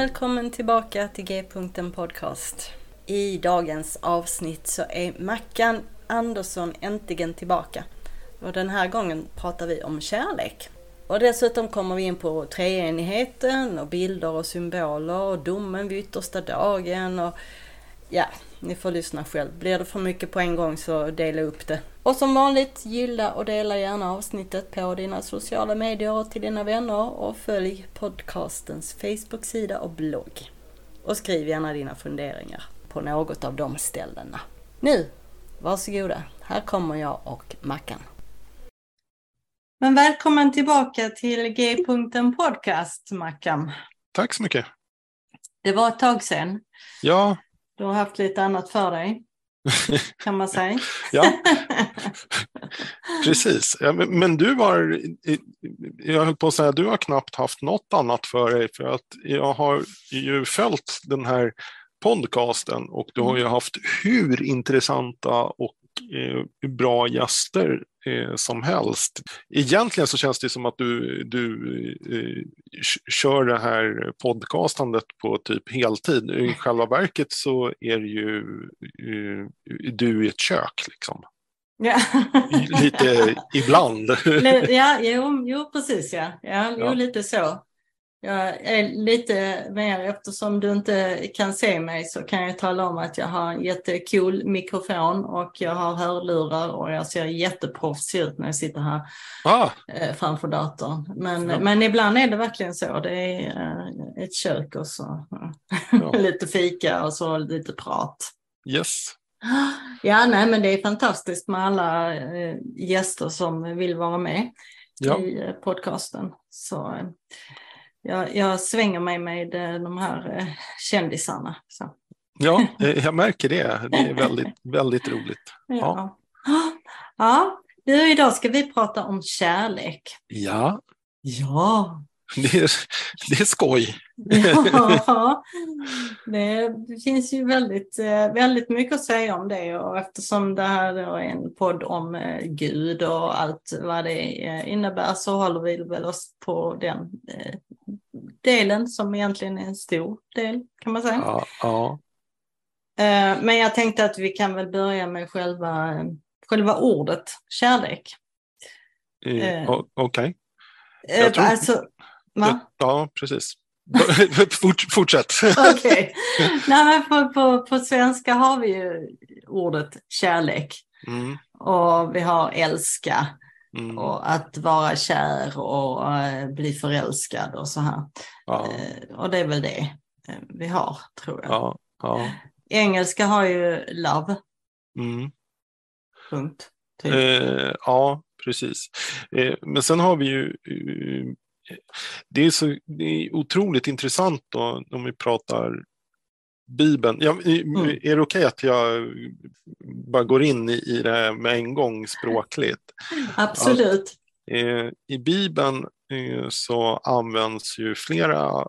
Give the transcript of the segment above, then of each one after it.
Välkommen tillbaka till G-punkten Podcast. I dagens avsnitt så är Mackan Andersson äntligen tillbaka. Och den här gången pratar vi om kärlek. Och dessutom kommer vi in på treenigheten och bilder och symboler och domen vid yttersta dagen och ja, ni får lyssna själv. Blir det för mycket på en gång så dela upp det. Och som vanligt, gilla och dela gärna avsnittet på dina sociala medier och till dina vänner och följ podcastens Facebook-sida och blogg. Och skriv gärna dina funderingar på något av de ställena. Nu, varsågoda, här kommer jag och Mackan. Men välkommen tillbaka till G-punkten Podcast, Mackan. Tack så mycket. Det var ett tag sedan. Ja. Du har haft lite annat för dig, kan man säga. ja, precis. Ja, men, men, du har, jag höll på att säga, du har knappt haft något annat för dig, för att jag har ju följt den här podcasten och du har ju mm. haft hur intressanta och eh, bra gäster eh, som helst. Egentligen så känns det som att du, du eh, kör det här podcastandet på typ heltid. I själva verket så är det ju eh, du i ett kök liksom. Ja. lite ibland. ja, jo, jo precis ja. ja, jo, ja. lite så. Jag är lite mer, eftersom du inte kan se mig så kan jag tala om att jag har en jättecool mikrofon och jag har hörlurar och jag ser jätteproffsig ut när jag sitter här ah. Eh, framför datorn. Men, ja. men ibland är det verkligen så. Det är eh, ett kök och så ja. lite fika och så lite prat. Yes. Ja, nej, men det är fantastiskt med alla eh, gäster som vill vara med ja. i podcasten. Så, jag, jag svänger mig med eh, de här eh, kändisarna. Så. Ja, jag märker det. Det är väldigt, väldigt roligt. Ja. ja. ja. Du, idag ska vi prata om kärlek. Ja. Ja. Det är, det är skoj. Ja, det, det, finns ju väldigt, eh, väldigt mycket att säga om det och eftersom det här är en podd om Gud och allt vad det innebär så håller vi väl oss på den delen som egentligen är en stor del kan man säga. Ja, ja. Eh, men jag tänkte att vi kan väl börja med själva, själva ordet kärlek. Eh, Okej. Okay. Eh, tror... Alltså, ja, ja, precis. Fort, fortsätt. Okej. Okay. på, på, på svenska har vi ju ordet kärlek. Mm. Och vi har älska. Mm. Och att vara kär och äh, bli förälskad och så här. Ja. Äh, och det är väl det äh, vi har, tror jag. Ja, ja. Engelska har ju love. Mm. Punkt. Typ. ja, precis. men sen har vi ju det är, så, det är otroligt intressant då, om vi pratar Bibeln. Ja, mm. Är det okej okay att jag bara går in i det med en gång språkligt? Absolut. Att, eh, I Bibeln eh, så används ju flera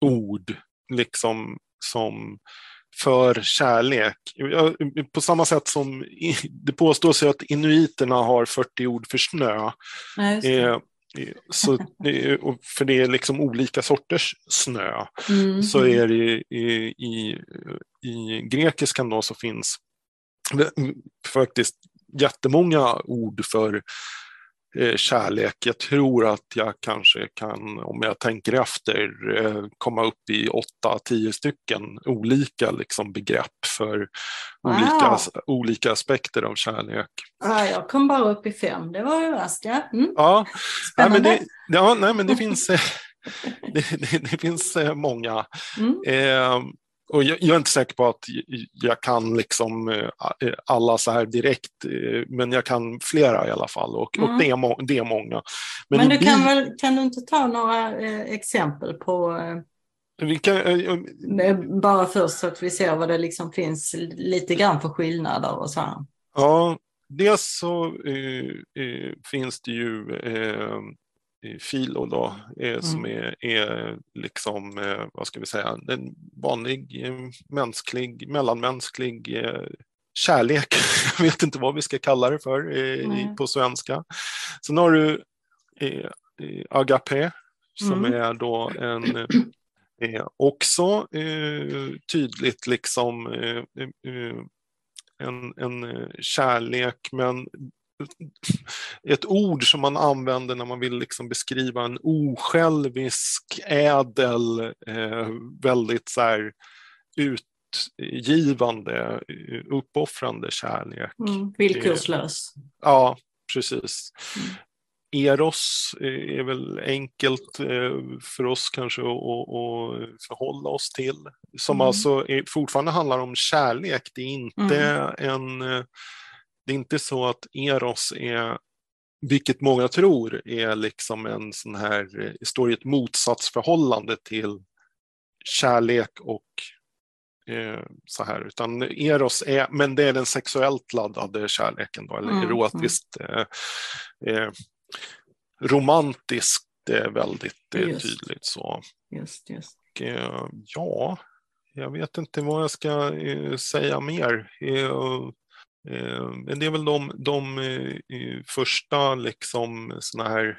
ord liksom som för kärlek. På samma sätt som det påstås att inuiterna har 40 ord för snö. Ja, så, för det är liksom olika sorters snö. Mm. Så är det i, i, i grekiskan då så finns faktiskt jättemånga ord för kärlek. Jag tror att jag kanske kan, om jag tänker efter, eh, komma upp i åtta, tio stycken olika liksom, begrepp för Wow. olika, olika aspekter av kärlek. Ja, jag kom bara upp i fem, det var ju värst. Ja. Mm. Ja, nej, men det, ja, nej, men det finns, eh, det, det, det finns eh, många. Mm. Eh, och jag, jag är inte säker på att jag kan liksom eh, alla så här direkt, eh, men jag kan flera i alla fall och, Mm. och det, är må, det är många. Men, i du kan, bi- väl, kan du inte ta några eh, exempel på, eh, kan, eh, eh, bara först så att vi ser vad det liksom finns lite grann för skillnader och så här. Ja, dels så eh, eh, finns det ju Filo då, eh, som Mm. är, är liksom, eh, vad ska vi säga, en vanlig eh, mänsklig, mellanmänsklig eh, kärlek. Jag vet inte vad vi ska kalla det för eh, i- på svenska. Sen har du eh, Agape, som Mm. är då en också tydligt liksom en, en kärlek, men ett ord som man använder när man vill liksom beskriva en osjälvisk, ädel, eh, väldigt så här utgivande, eh, uppoffrande kärlek. Mm. Villkorslös. Ja, precis. Mm. Eros eh, är väl enkelt eh, för oss kanske att, förhålla oss till. Som Mm. alltså är, fortfarande handlar om kärlek. Det är inte en... eh, Det är inte så att Eros är, vilket många tror, är liksom en sån här, eh, står i ett motsatsförhållande till kärlek och eh, så här, utan Eros är, men det är den sexuellt laddade kärleken då, eller Mm, erotiskt, eh, eh, romantiskt är väldigt eh, Just. tydligt så. Just, just. Och, eh, ja, jag vet inte vad jag ska eh, säga mer. Eh, men det är väl de, de eh, första liksom såna här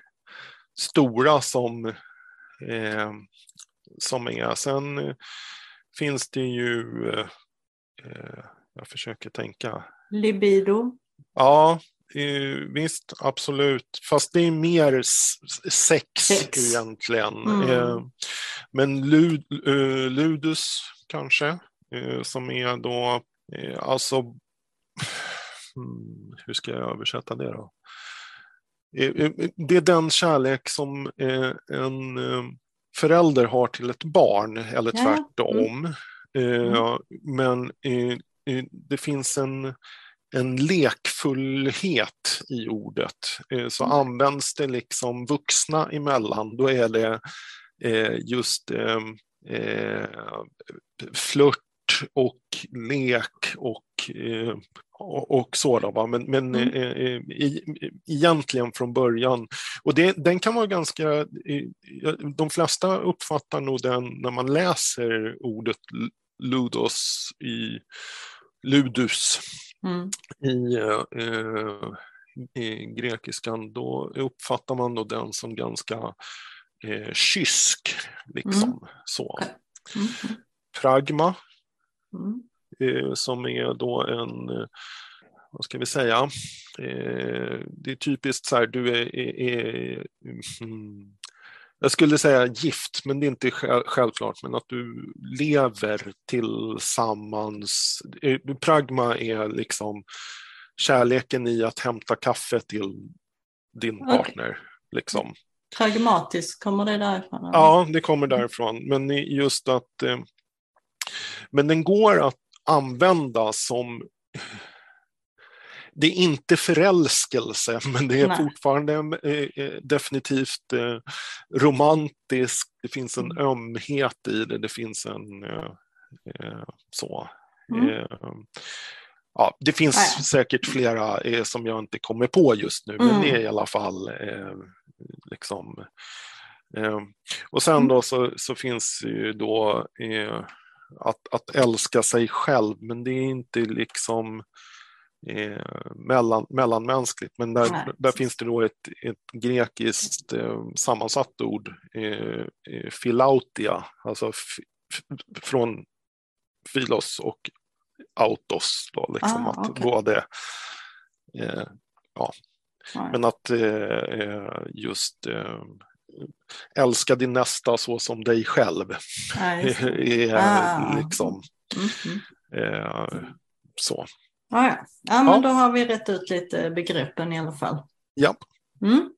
stora som, eh, som är. Sen finns det ju, jag försöker tänka, Libido. Ja, visst, absolut. Fast det är mer sex, Sex. egentligen. Mm. Men lud, ludus kanske, som är då, alltså, hur ska jag översätta det då? Eh, eh, Det är den kärlek som eh, en förälder har till ett barn, eller tvärtom. Eh, Men eh, eh, det finns en en lekfullhet i ordet. Så Mm. används det liksom vuxna emellan, då är det just eh, och lek och, eh, och, så. Va? Men, men Mm. eh, eh, egentligen från början, och det, den kan vara ganska, eh, de flesta uppfattar nog den när man läser ordet ludos i ludus Mm. i, eh, i grekiskan, då uppfattar man då den som ganska eh, kysk. Liksom, så. Okej. Mm. Pragma, Mm. eh, som är då en, eh, vad ska vi säga, eh, det är typiskt så här, du är, är, är mm, jag skulle säga gift, men det är inte själv, självklart, men att du lever tillsammans. Eh, Pragma är liksom kärleken i att hämta kaffe till din partner. Liksom. Pragmatisk, kommer det därifrån? eller? Ja, det kommer därifrån. Men just att... Eh, men den går att använda som... Det är inte förälskelse, men det är Nej. fortfarande eh, eh, definitivt eh, romantiskt. Det finns en Mm. ömhet i det. Det finns en... Eh, eh, så. Mm. Eh, ja, det finns ja. säkert flera som jag inte kommer på just nu, men Mm. det är i alla fall liksom och sen Mm. då så, så finns ju då att, att älska sig själv, men det är inte liksom eh, mellan, mellanmänskligt. Men där, Nej, där finns det då ett, ett grekiskt eh, sammansatt ord, eh, eh, filautia, alltså f- f- från filos och autos. Då, liksom, Ah, att okej. både eh, ja. Men att eh, just eh, älska din nästa så som dig själv är Ah. liksom Mm, mm. eh, så. Ja, ja. ja, men Ja. då har vi rätt ut lite begreppen i alla fall. Ja. Mm.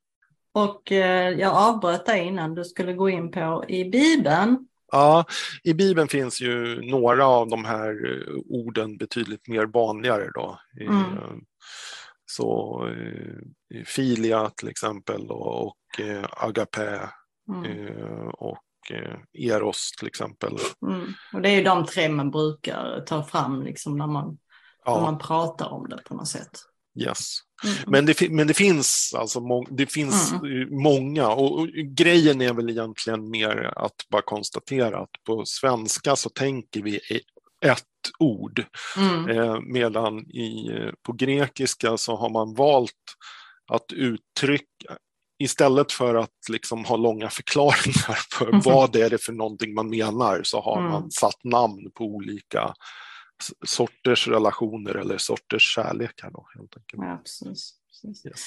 Och eh, jag avbröt dig innan du skulle gå in på i Bibeln. Ja, i Bibeln finns ju några av de här eh, orden betydligt mer vanligare då. Eh, Mm. Så eh, filia till exempel och eh, agape Mm. eh, och eh, eros till exempel. Mm. Och det är ju de tre man brukar ta fram liksom när man, när Ja, man pratar om det på något sätt. yes. Mm. Men det, men det finns alltså må, det finns Mm. många och, och grejen är väl egentligen mer att bara konstatera att på svenska så tänker vi ett ord Mm. eh, medan i, eh, på grekiska så har man valt att uttrycka Istället för att liksom ha långa förklaringar för Mhm. vad det är det för någonting man menar så har Mm. man satt namn på olika sorters relationer eller sorters kärlekar. Då, helt enkelt. Ja, precis. precis. Yes.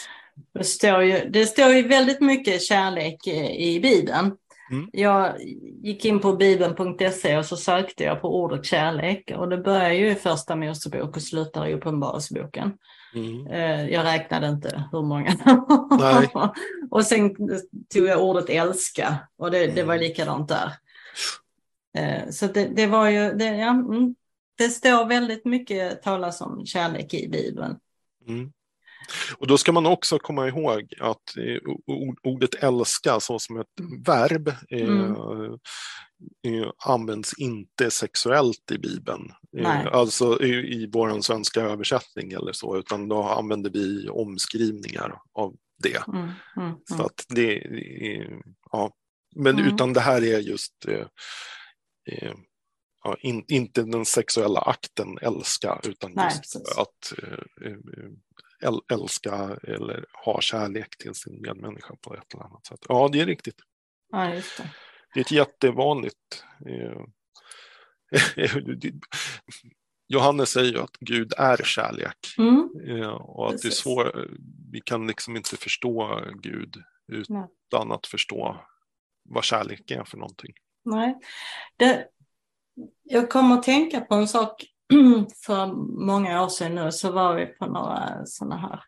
Det står, ju, det står ju väldigt mycket kärlek eh, i Bibeln. Mm. Jag gick in på bibeln.se och så sökte jag på ordet kärlek och det börjar ju i första Mosebok och slutar i Uppenbarelseboken. Mm. Eh, Jag räknade inte hur många. Och sen tog jag ordet älska och det, det var Mm. likadant där. Eh, Så det, det var ju, det, ja, mm, det står väldigt mycket talas om kärlek i Bibeln. Mm. Och då ska man också komma ihåg att eh, ord- ordet älska så som ett verb eh, Mm. eh, används inte sexuellt i Bibeln. Eh, alltså i, i vår svenska översättning eller så, utan då använder vi omskrivningar av det. Mm, mm, Så mm. att det ja. Men Mm. utan det här är just ja, in, inte den sexuella akten älska, utan Nej, just precis. att älska eller ha kärlek till sin medmänniska på ett eller annat sätt. Ja, det är riktigt. Ja, just det. Det är ett jättevanligt eh, Johannes säger ju att Gud är kärlek Mm, eh, och att det är svårt, vi kan liksom inte förstå Gud Nej. utan att förstå vad kärlek är för någonting. nej. Det, jag kommer att tänka på en sak för många år sedan nu så var vi på några sådana här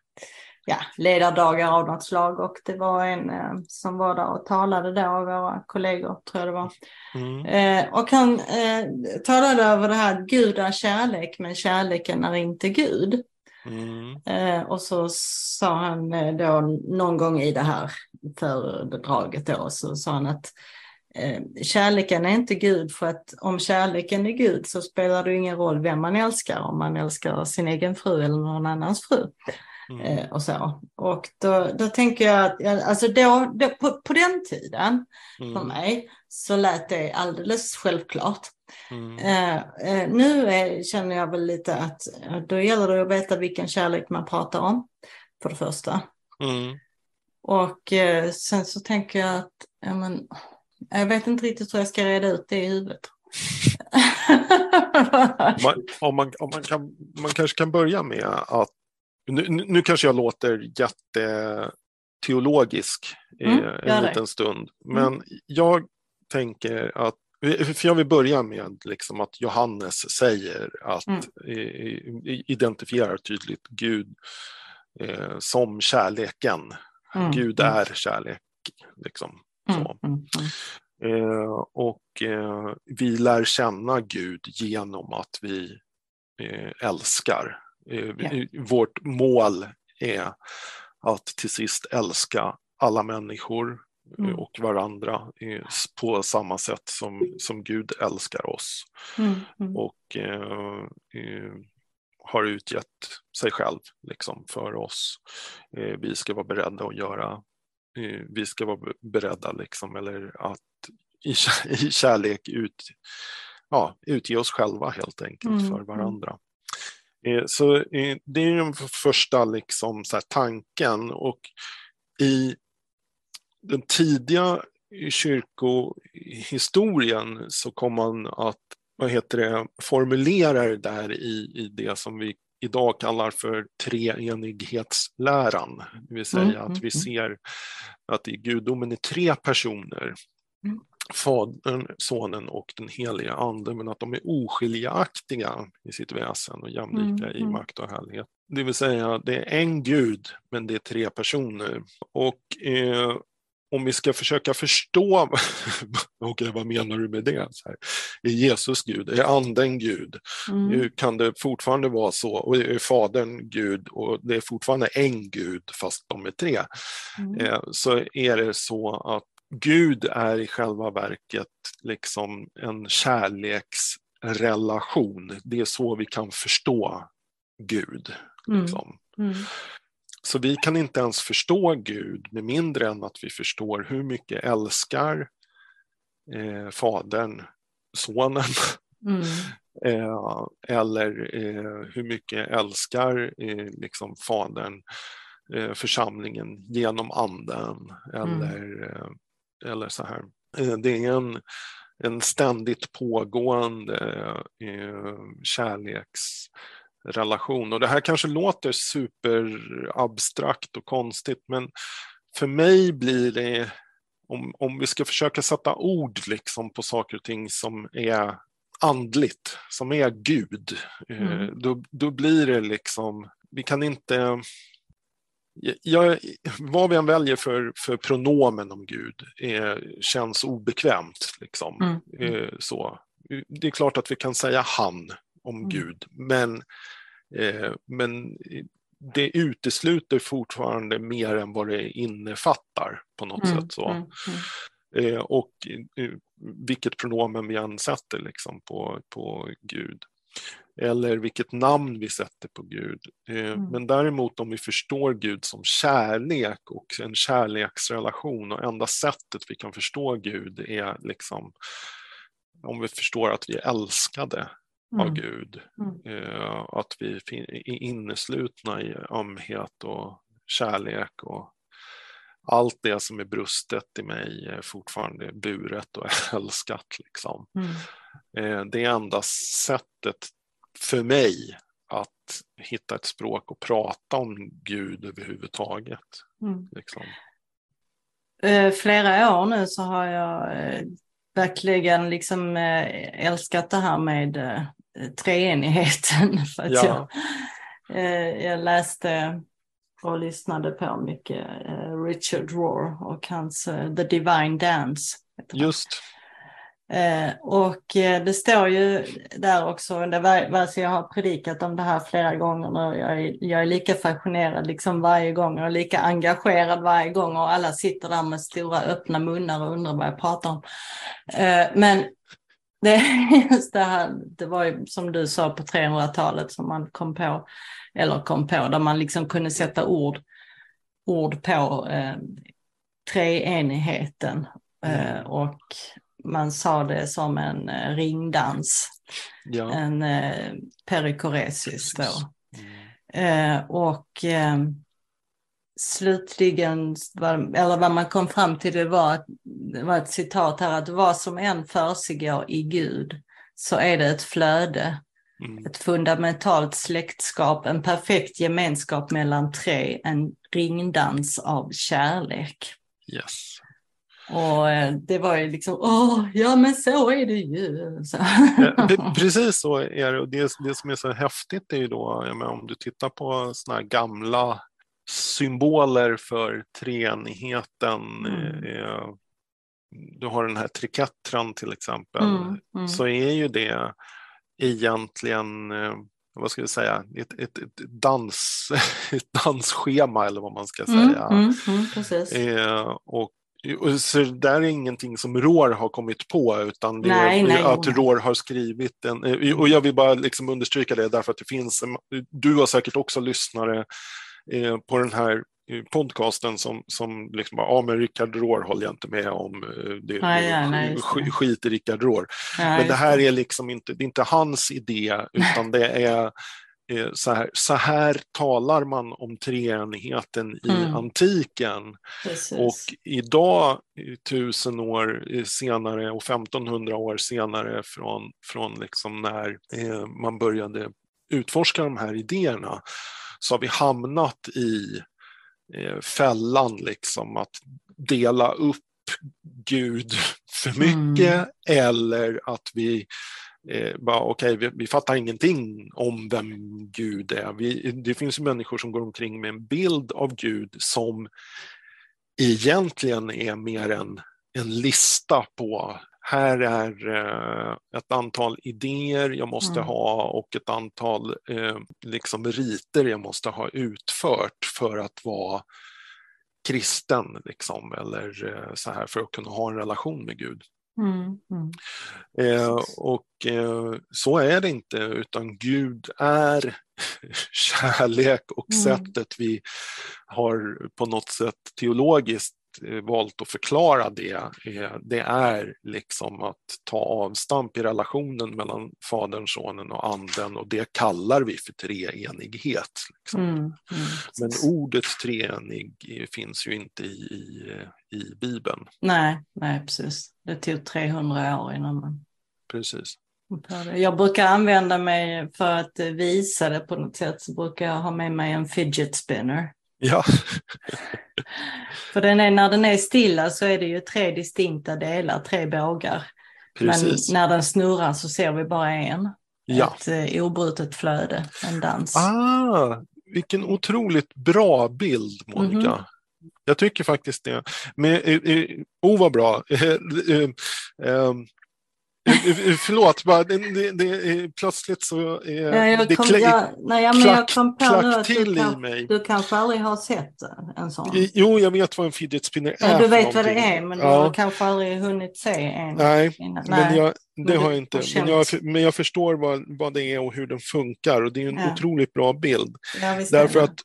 ja, ledardagar av något slag och det var en eh, som var där och talade då av våra kollegor tror jag det var. Mm. Eh, och han eh, talade över det här Gud är kärlek men kärleken är inte Gud. Mm. Eh, och så sa han eh, då någon gång i det här föredraget då så sa han att kärleken är inte Gud för att om kärleken är Gud så spelar det ingen roll vem man älskar om man älskar sin egen fru eller någon annans fru. Mm. Eh, och så. Och då, då tänker jag att, alltså då, då, på, på den tiden för Mm. mig så lät det alldeles självklart. Mm. Eh, eh, nu är, känner jag väl lite att eh, då gäller det att veta vilken kärlek man pratar om, för det första. Mm. Och eh, sen så tänker jag att, ja, men, jag vet inte riktigt hur jag ska reda ut det i huvudet. Man, om man, om man, kan, man kanske kan börja med att, nu, nu kanske jag låter jätteteologisk Mm, en det. liten stund, men jag tänker att, för jag vill börja med liksom att Johannes säger att, Mm. identifierar tydligt Gud eh, som kärleken. Mm, Gud mm, är kärlek. Liksom. Mm, mm, mm. Eh, och eh, vi lär känna Gud genom att vi eh, älskar. Eh, vi- Vårt mål är att till sist älska alla människor eh, Mm. och varandra eh, på samma sätt som, som Gud älskar oss Mm, mm. och eh, eh, har utgett sig själv liksom, för oss. Eh, vi ska vara beredda att göra, eh, vi ska vara be- beredda liksom, eller att i, i kärlek ut, ja, utge oss själva helt enkelt Mm, för mm. varandra. Eh, så eh, det är den första liksom, så här, tanken och i den tidiga kyrkohistorien så kom man att vad heter det, formulera det där i, i det som vi idag kallar för treenighetsläran. Det vill säga mm, att vi mm, ser att i gudomen är tre personer. Mm. Fadern, Sonen och den heliga Anden, men att de är oskiljaktiga i sitt väsen och jämlika mm, i mm. makt och härlighet. Det vill säga, det är en gud, men det är tre personer. Och eh, om vi ska försöka förstå, okay, vad menar du med det? Så här, är Jesus Gud? Är anden Gud? Mm. Kan det fortfarande vara så? Och är Fadern Gud och det är fortfarande en Gud fast de är tre? Mm. Eh, så är det så att Gud är i själva verket liksom en kärleksrelation. Det är så vi kan förstå Gud. Liksom. Mm. Så vi kan inte ens förstå Gud med mindre än att vi förstår hur mycket älskar eh, Fadern Sonen. Mm. eh, eller eh, hur mycket älskar eh, liksom Fadern eh, församlingen genom anden. Eller, mm. eller så här. det är en, en ständigt pågående kärleks relation. Och det här kanske låter superabstrakt och konstigt, men för mig blir det, om, om vi ska försöka sätta ord liksom på saker och ting som är andligt, som är Gud, eh, mm. då, då blir det liksom, vi kan inte jag, vad vi än väljer för, för pronomen om Gud är, känns obekvämt. Liksom. Mm. Eh, så. Det är klart att vi kan säga han om mm. Gud. Men, eh, men det utesluter fortfarande mer än vad det innefattar på något mm. sätt. Så. Mm. mm. Eh, och eh, vilket pronomen vi än sätter liksom, på, på Gud. Eller vilket namn vi sätter på Gud. Eh, mm. Men däremot om vi förstår Gud som kärlek och en kärleksrelation och enda sättet vi kan förstå Gud är liksom om vi förstår att vi är älskade mm. av Gud. Mm. Eh, att vi är inneslutna i ömhet och kärlek och allt det som är brustet i mig är fortfarande buret och älskat. Liksom. Mm. Eh, det är enda sättet för mig att hitta ett språk och prata om Gud överhuvudtaget. Mm. Liksom. Eh, flera år nu så har jag eh, verkligen liksom eh, älskat det här med treenigheten. För att ja. jag, eh, jag läste och lyssnade på mycket eh, Richard Rohr och hans eh, The Divine Dance. Just. Och det står ju där också, det var, alltså jag har predikat om det här flera gånger och jag är, jag är lika fascinerad liksom varje gång och lika engagerad varje gång och alla sitter där med stora öppna munnar och undrar vad jag pratar om. Men det just det här, det var ju som du sa på 300-talet som man kom på, eller kom på, där man liksom kunde sätta ord, ord på eh, treenigheten. Eh, och man sa det som en eh, ringdans, ja. en eh, perikoresis då. Mm. Eh, och eh, slutligen, eller vad man kom fram till, det var, det var ett citat här, att vad som än försiggår i Gud så är det ett flöde, mm. ett fundamentalt släktskap, en perfekt gemenskap mellan tre, en ringdans av kärlek. Yes. Och eh, det var ju liksom, åh, ja men så är det ju. Så. Ja, precis så är det. Och det, det som är så häftigt är ju då, menar, om du tittar på sådana här gamla symboler för treenigheten. Mm. Eh, du har den här trikettran till exempel, mm, mm. så är ju det egentligen eh, vad ska vi säga, ett, ett, ett, dans, ett dansschema eller vad man ska mm, säga. Mm, mm, eh, och så det där är ingenting som RÅR har kommit på utan det nej, är nej, att nej. RÅR har skrivit en, och jag vill bara liksom understryka det därför att det finns, du har säkert också lyssnare eh, på den här podcasten som, som liksom bara, ja men Rickard Rohr håller jag inte med om, eh, det, nej, ja, nej, skit i Rickard Rohr. Ja, men det här är liksom inte, det är inte hans idé utan det är Eh, så här, så här talar man om treenigheten i mm. antiken. Precis. Och idag, tusen år senare och 1500 år senare från, från liksom när eh, man började utforska de här idéerna så har vi hamnat i eh, fällan liksom att dela upp Gud för mycket mm. eller att vi eh, bara okej, okay, vi, vi, fattar ingenting om vem Gud är. Vi, det finns människor som går omkring med en bild av Gud som egentligen är mer en, en lista på här är eh, ett antal idéer jag måste mm. ha och ett antal eh, liksom riter jag måste ha utfört för att vara kristen, liksom, eller eh, så här för att kunna ha en relation med Gud. Mm, mm. Eh, och eh, så är det inte, utan Gud är kärlek och mm. sättet vi har på något sätt teologiskt valt att förklara det, eh, det är liksom att ta avstamp i relationen mellan Fadern, Sonen och Anden och det kallar vi för treenighet. Liksom. Mm, mm. Men ordet treenig finns ju inte i, i, i Bibeln. Nej, nej, precis. Det tog 300 år innan man Precis. Jag brukar använda mig för att visa det på något sätt så brukar jag ha med mig en fidget spinner. Ja. För den är, när den är stilla så är det ju tre distinkta delar, tre bågar. Precis. Men när den snurrar så ser vi bara en. Ja. Ett eh, obrutet flöde, en dans. Ah, vilken otroligt bra bild Monica. Mm -hmm. Jag tycker faktiskt det. Men, eh, eh, oh vad bra. Eh, eh, förlåt, bara, det, det, det, plötsligt så eh, ja, det kom, klä, jag, nej, jag, klack, jag kom på klack till du, kan, mig. Du kanske aldrig har sett en sån? Jo, jag vet vad en fidget spinner ja, är. Du vet vad det är, men ja. du har kanske aldrig hunnit se en. Nej, nej. men jag, det har jag inte. Men jag, men jag förstår vad, vad det är och hur den funkar och det är en ja. otroligt bra bild. Ja, Därför att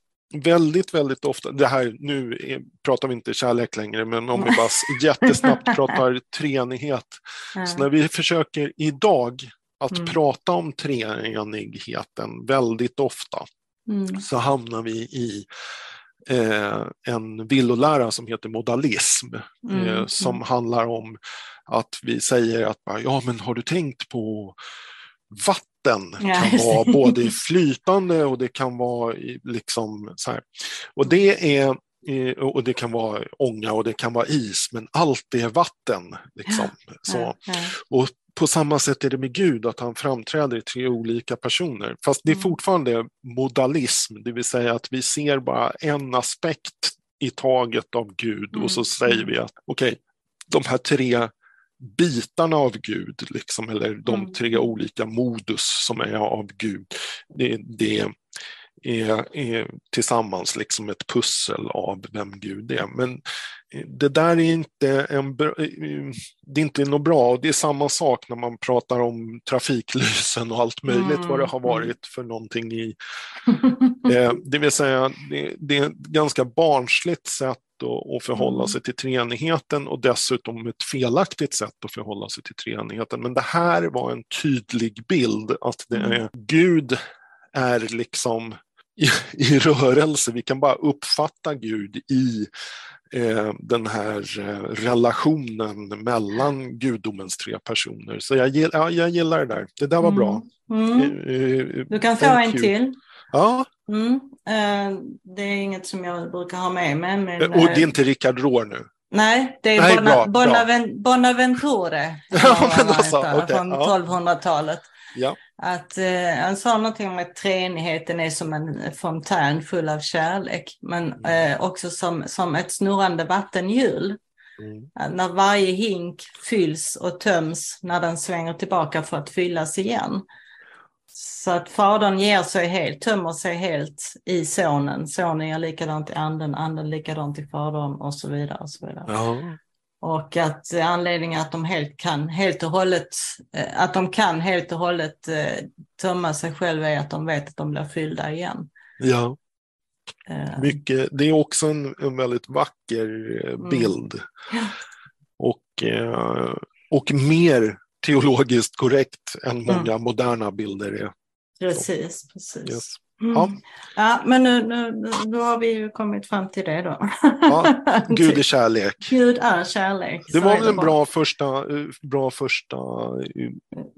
väldigt, väldigt ofta, det här, nu är, pratar vi inte kärlek längre, men om vi bara jättesnabbt pratar treenighet. Ja. Så när vi försöker idag att mm. prata om treenigheten väldigt ofta, mm. så hamnar vi i eh, en villolära som heter modalism, mm. eh, som mm. handlar om att vi säger att ja, men har du tänkt på vatten vatten ja. kan vara både flytande och det kan vara liksom så här. Och det är och det kan vara ånga och det kan vara is, men allt är vatten. Liksom. Så. Och på samma sätt är det med Gud, att han framträder i tre olika personer. Fast det är mm. fortfarande modalism, det vill säga att vi ser bara en aspekt i taget av Gud och så mm. säger mm. vi att okej, okay, de här tre bitarna av Gud, liksom, eller de mm. tre olika modus som är av Gud, det, det är, är, tillsammans liksom ett pussel av vem Gud är. Men eh, det där är inte, en, eh, det är inte något bra. Och det är samma sak när man pratar om trafiklysen och allt möjligt mm. vad det har mm. varit för någonting i... eh, det vill säga, det, det är ett ganska barnsligt sätt att, att förhålla mm. sig till treenigheten och dessutom ett felaktigt sätt att förhålla sig till treenigheten. Men det här var en tydlig bild att det mm. är Gud är liksom i, i rörelse. Vi kan bara uppfatta Gud i eh, den här eh, relationen mellan gudomens tre personer. Så jag, ja, jag gillar det där. Det där var bra. Mm. Mm. Du kan få en till. Ja. Mm. Eh, det är inget som jag brukar ha med mig. Men, och det är inte Rickard Rohr nu? Nej, det är Nej, Bona, bra, Bonaven, Bonaventure ja, alltså, okay, från ja. 1200-talet. Ja. Att eh, han sa någonting om att treenigheten är som en fontän full av kärlek, men mm. eh, också som, som ett snurrande vattenhjul. Mm. När varje hink fylls och töms när den svänger tillbaka för att fyllas igen. Så att fadern ger sig helt, tömmer sig helt i sonen. Sonen gör likadant i anden, anden likadant i fadern och så vidare. Och så vidare. Ja. Och att anledningen att de helt kan helt och hållet, eh, att de kan helt och hållet eh, tömma sig själva är att de vet att de blir fyllda igen. Ja. Uh. Mycket, det är också en, en väldigt vacker mm. bild. Mm. Och, och mer teologiskt korrekt än mm. många mm. moderna bilder är. Precis, precis. Yes. Ja. Ja, men nu, nu, nu har vi ju kommit fram till det då. Ja, Gud är kärlek. Gud är kärlek. Det var väl en bra första, eh, bra första eh,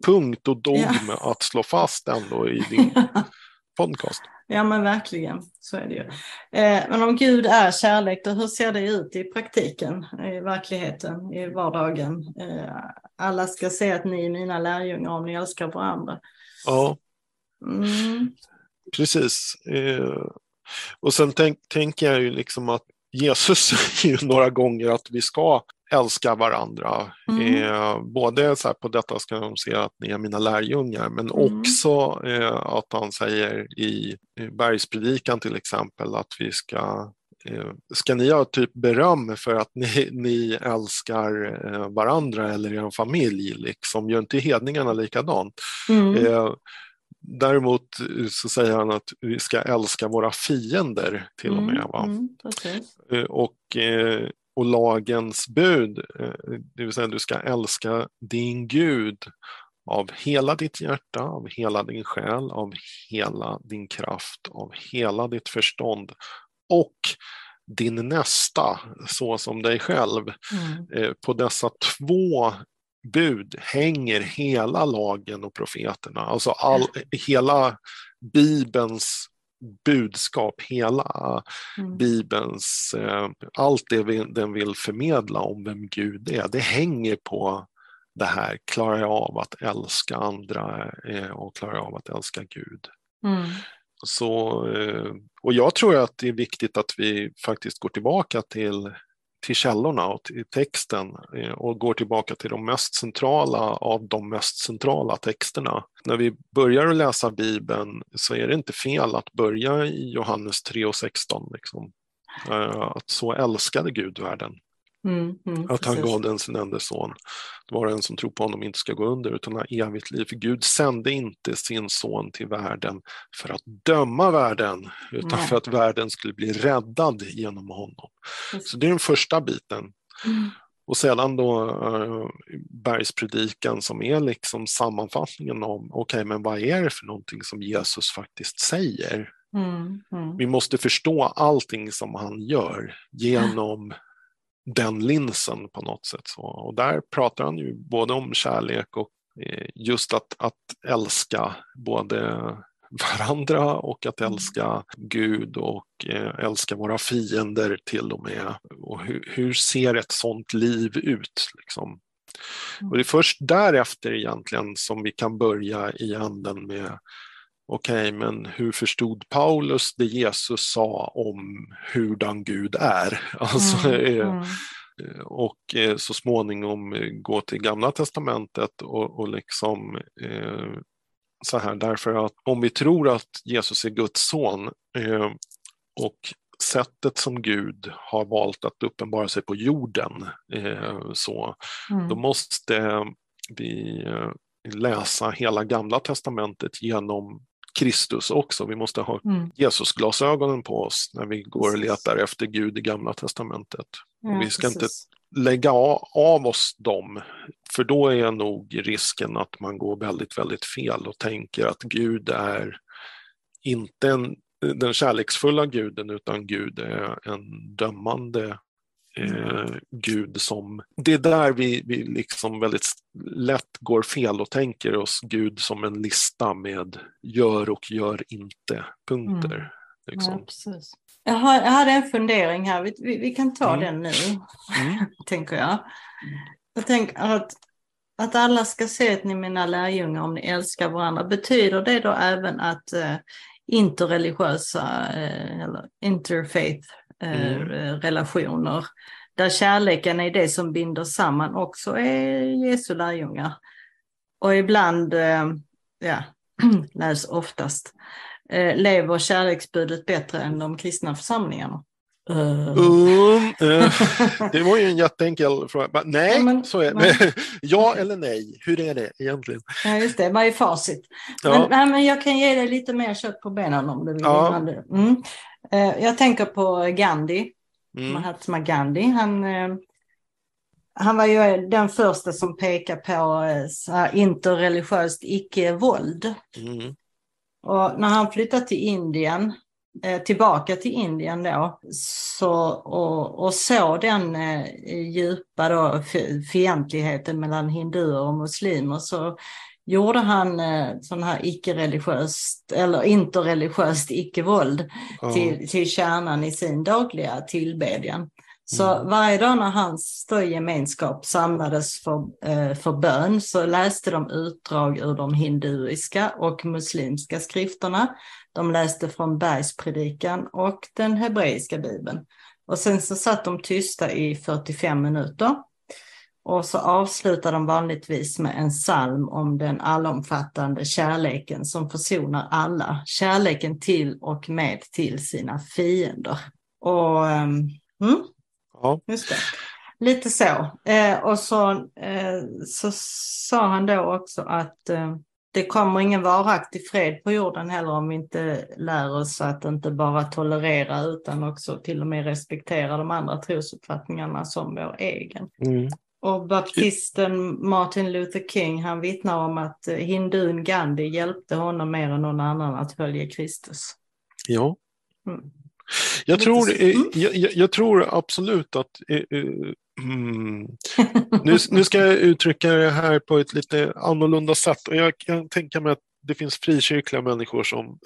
punkt och dogm att slå fast ändå i din podcast. Ja men verkligen, så är det ju. Eh, men om Gud är kärlek, då hur ser det ut i praktiken, i verkligheten, i vardagen? Alla ska se att ni är mina lärjungar om ni älskar varandra. Ja, Mm. Precis. Eh, och sen tänk, tänker jag ju liksom att Jesus säger ju några gånger att vi ska älska varandra. Mm. Eh, både så här, på detta ska de se att ni är mina lärjungar, men Mm. också eh, att han säger i, i bergspredikan till exempel att vi ska eh, Ska ni ha typ beröm för att ni, ni älskar eh, varandra eller er familj? Liksom? Gör inte hedningarna likadant? Mm. Däremot eh, så säger han att vi ska älska våra fiender till och med. Va? Mm. Eh, Och, eh, och lagens bud, det vill säga du ska älska din Gud av hela ditt hjärta, av hela din själ, av hela din kraft, av hela ditt förstånd och din nästa så som dig själv. Mm. På dessa två bud hänger hela lagen och profeterna, alltså all, hela Bibelns budskap, hela Mm. Bibelns, eh, allt det den vill förmedla om vem Gud är, det hänger på det här, klarar jag av att älska andra eh, och klarar jag av att älska Gud. Mm. Så, eh, och jag tror att det är viktigt att vi faktiskt går tillbaka till, till källorna och till texten eh, och går tillbaka till de mest centrala av de mest centrala texterna. När vi börjar att läsa Bibeln så är det inte fel att börja i Johannes 3 och 16. Liksom. Eh, att så älskade Gud världen Mm. Mm. att han precis. gav den sin enda son. Det var en som tror på honom inte ska gå under utan ha evigt liv. För Gud sände inte sin son till världen för att döma världen utan Nej. för att världen skulle bli räddad genom honom. Precis. Så det är den första biten. Mm. Och sedan då uh, bergspredikan som är liksom sammanfattningen om okej, men vad är det för någonting som Jesus faktiskt säger? Mm. Mm. Vi måste förstå allting som han gör genom den linsen på något sätt. Så, och där pratar han ju både om kärlek och eh, just att, att älska både varandra och att älska Gud och eh, älska våra fiender till och med. Och hur, hur ser ett sånt liv ut? Liksom? Och det är först därefter egentligen som vi kan börja i anden med Okej, men hur förstod Paulus det Jesus sa om hurdan Gud är? Alltså, Mm. eh, Mm. Eh, och eh, så småningom gå till Gamla Testamentet och, och liksom eh, så här därför att om vi tror att Jesus är Guds son eh, och sättet som Gud har valt att uppenbara sig på jorden eh, så Mm. då måste vi läsa hela Gamla Testamentet genom Kristus också. Vi måste ha Mm. Jesusglasögonen på oss när vi går och letar efter Gud i Gamla Testamentet. Ja, vi ska inte precis. lägga a- av oss dem, för då är nog risken att man går väldigt, väldigt fel och tänker att Gud är inte en, den kärleksfulla guden, utan Gud är en dömande eh, Gud som... Det är där vi, vi liksom väldigt lätt går fel och tänker oss Gud som en lista med gör och gör inte punkter. Liksom. Ja. Jag, har, jag hade en fundering här, vi, vi, vi kan ta Mm. den nu, Mm. tänker jag. Jag tänker att, att alla ska se att ni är mina lärjungar om ni älskar varandra. Betyder det då även att eh, interreligiösa eh, eller interfaith Mm. relationer, där kärleken är det som binder samman, också är Jesu lärjungar? Och ibland, eh, ja, läs oftast, eh, lever kärleksbudet bättre än de kristna församlingarna? Eh, Um, eh, det var ju en jätteenkel fråga. Nej, Ja, men- så är men- Ja eller nej? Hur är det egentligen? Ja, just det. Vad är facit? Ja. Men, nej, men jag kan ge dig lite mer kött på benen om du vill. Ja. Mm. Eh, Jag tänker på Gandhi, Mm. Mahatma Gandhi. Han, eh, han var ju den första som pekade på eh, interreligiöst icke-våld. Mm. Och när han flyttade till Indien, tillbaka till Indien då, så, och, och såg den djupa då, fientligheten mellan hinduer och muslimer så gjorde han eh, sån här icke-religiöst eller interreligiöst icke-våld ja. till, till kärnan i sin dagliga tillbedjan. Så mm. varje dag när hans gemenskap samlades för, eh, för bön så läste de utdrag ur de hinduiska och muslimska skrifterna. De läste från Bergspredikan och den hebreiska bibeln. Och sen så satt de tysta i 45 minuter. Och så avslutar de vanligtvis med en psalm om den allomfattande kärleken som försonar alla. Kärleken till och med till sina fiender. Och um, mm, Ja. Just det. Lite så. Eh, och så, eh, så sa han då också att eh, det kommer ingen varaktig fred på jorden heller om vi inte lär oss att inte bara tolerera utan också till och med respektera de andra trosuppfattningarna som vår egen. Mm. Och baptisten Martin Luther King han vittnar om att eh, hindun Gandhi hjälpte honom mer än någon annan att följa Kristus. Ja. Mm. Jag tror, mm. jag, jag, tror absolut att eh, eh, Mm. Nu, nu, ska jag uttrycka det här på ett lite annorlunda sätt och jag kan tänka mig att det finns frikyrkliga människor som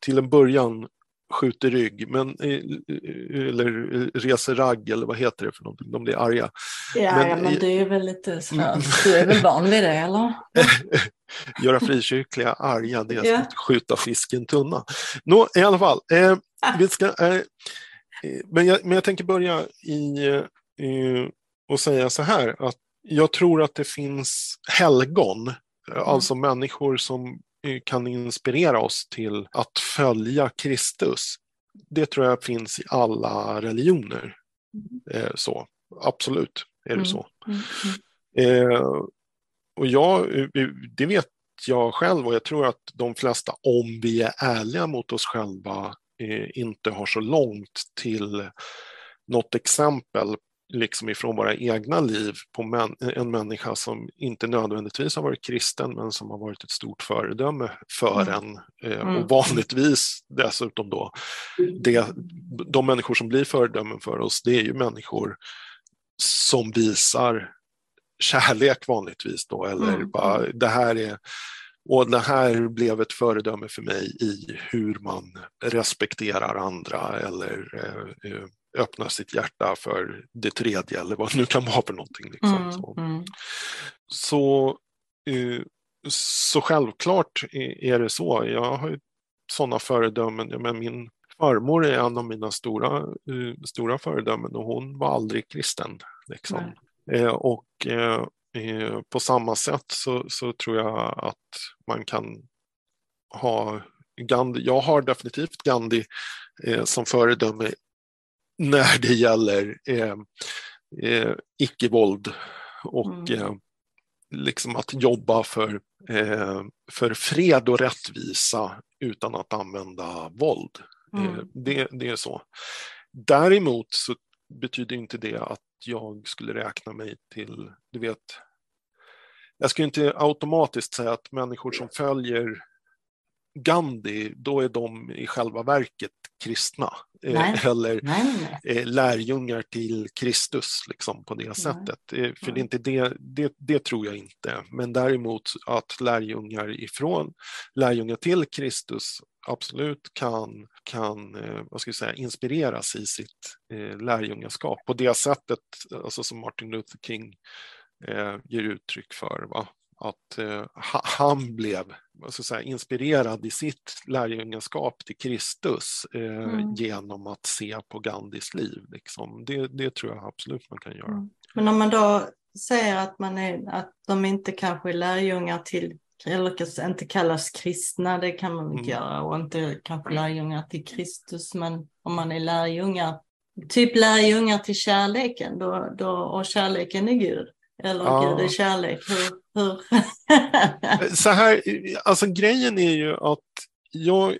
till en början skjuter rygg, men, eller reser ragg eller vad heter det för någonting, de blir arga. Ja, men, ja, men du är väl lite sådär, du är väl van vid det eller? Göra frikyrkliga arga, det är ja. att skjuta fisk i en tunna. Nå, i alla fall, eh, vi ska, eh, men, jag, men jag tänker börja i eh, och säga så här att jag tror att det finns helgon, mm. alltså människor som eh, kan inspirera oss till att följa Kristus. Det tror jag finns i alla religioner. Mm. Eh, så, absolut är det mm. så. Mm. Eh, och jag, eh, det vet jag själv och jag tror att de flesta, om vi är ärliga mot oss själva, eh, inte har så långt till något exempel liksom ifrån våra egna liv på män, en människa som inte nödvändigtvis har varit kristen men som har varit ett stort föredöme för mm. en. Eh, mm. Och vanligtvis dessutom då, det, de människor som blir föredömen för oss, det är ju människor som visar kärlek vanligtvis då, eller mm. bara mm. det här är och det här blev ett föredöme för mig i hur man respekterar andra eller eh, öppnar sitt hjärta för det tredje eller vad det nu kan vara för någonting. Liksom. Mm, så, mm. så, eh, så, självklart är det så. Jag har sådana föredömen. Men min farmor är en av mina stora, eh, stora föredömen och hon var aldrig kristen. Liksom. Eh, och på samma sätt så, så tror jag att man kan ha Gandhi, jag har definitivt Gandhi eh, som föredöme när det gäller eh, eh, icke-våld och mm. eh, liksom att jobba för, eh, för fred och rättvisa utan att använda våld. Eh, mm. det, det är så. Däremot så betyder inte det att jag skulle räkna mig till, du vet, jag skulle inte automatiskt säga att människor som följer Gandhi, då är de i själva verket kristna. Eh, nej. Eller nej, nej. Eh, lärjungar till Kristus liksom, på det sättet. Eh, för det, är inte det, det, det, tror jag inte. Men däremot att lärjungar ifrån lärjungar till Kristus absolut kan, kan vad ska jag säga, inspireras i sitt lärjungaskap på det sättet alltså som Martin Luther King ger uttryck för. Va? Att eh, han blev ska säga, inspirerad i sitt lärjungaskap till Kristus eh, mm. genom att se på Gandhis liv. Liksom. Det, det tror jag absolut man kan göra. Mm. Men om man då säger att, man är, att de inte kanske är lärjungar till eller inte kallas kristna, det kan man inte mm. göra, och inte kanske lärjungar till Kristus, men om man är lärjungar, typ lärjungar till kärleken, då, då, och kärleken är Gud, eller ja. Gud är kärlek, hur, hur? Så här, alltså grejen är ju att jag,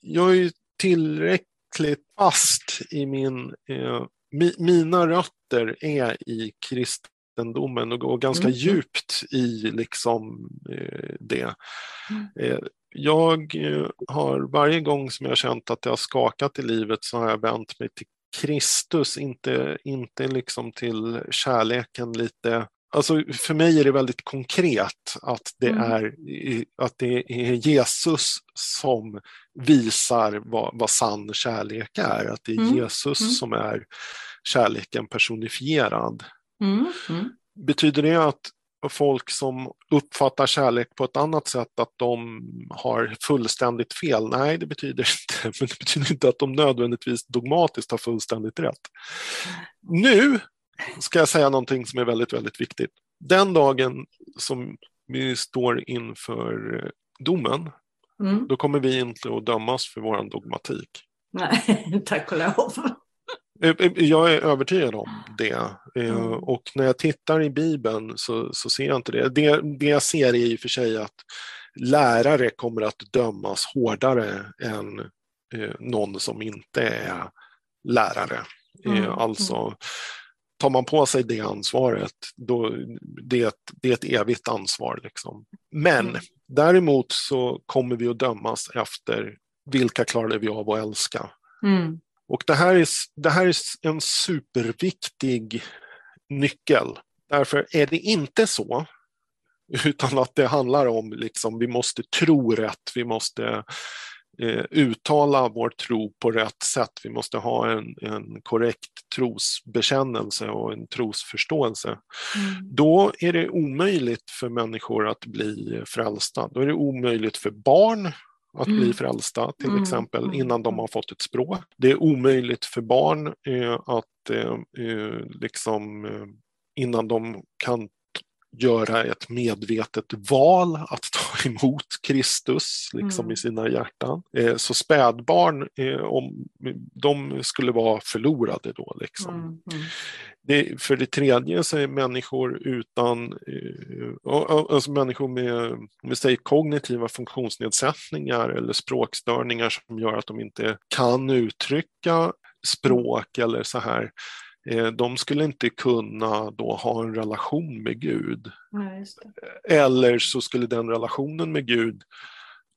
jag är tillräckligt fast i min, eh, mi, mina rötter är i kristen kristendomen och går ganska Mm. djupt i liksom eh, det. Mm. Eh, jag eh, har varje gång som jag känt att det har skakat i livet så har jag vänt mig till Kristus, inte, inte liksom till kärleken lite. Alltså för mig är det väldigt konkret att det, Mm. är, att det är Jesus som visar vad, vad sann kärlek är. Att det är Mm. Jesus Mm. som är kärleken personifierad. Mm. Mm. Betyder det att folk som uppfattar kärlek på ett annat sätt, att de har fullständigt fel? Nej, det betyder inte. Men det betyder inte att de nödvändigtvis dogmatiskt har fullständigt rätt. Nu ska jag säga någonting som är väldigt, väldigt viktigt. Den dagen som vi står inför eh, domen, Mm. då kommer vi inte att dömas för vår dogmatik. Nej, tack och lov. Eh, eh, Jag är övertygad om det. Mm. Och när jag tittar i Bibeln så, så ser jag inte det. det. Det jag ser är i och för sig att lärare kommer att dömas hårdare än eh, någon som inte är lärare. Mm. Alltså, tar man på sig det ansvaret, då det, är ett- det är ett evigt ansvar. Liksom. Men Mm. däremot så kommer vi att dömas efter vilka klarade vi av att älska. Mm. Och det här, är, det här är en superviktig nyckel. Därför är det inte så, utan att det handlar om liksom, vi måste tro rätt, vi måste eh, uttala vår tro på rätt sätt, vi måste ha en, en korrekt trosbekännelse och en trosförståelse. Mm. Då är det omöjligt för människor att bli frälsta. Då är det omöjligt för barn att Mm. bli frälsta till Mm, exempel mm, innan de mm. har fått ett språk. Det är omöjligt för barn eh, att eh, eh, liksom eh, innan de kan göra ett medvetet val att ta emot Kristus liksom Mm. i sina hjärtan. Eh, så spädbarn, eh, om, de skulle vara förlorade då. Liksom. Mm. Mm. Det, för det tredje så är människor utan, eh, alltså människor med, om vi säger kognitiva funktionsnedsättningar eller språkstörningar som gör att de inte kan uttrycka språk eller så här. Eh, de skulle inte kunna då ha en relation med Gud. Ja. Eller så skulle den relationen med Gud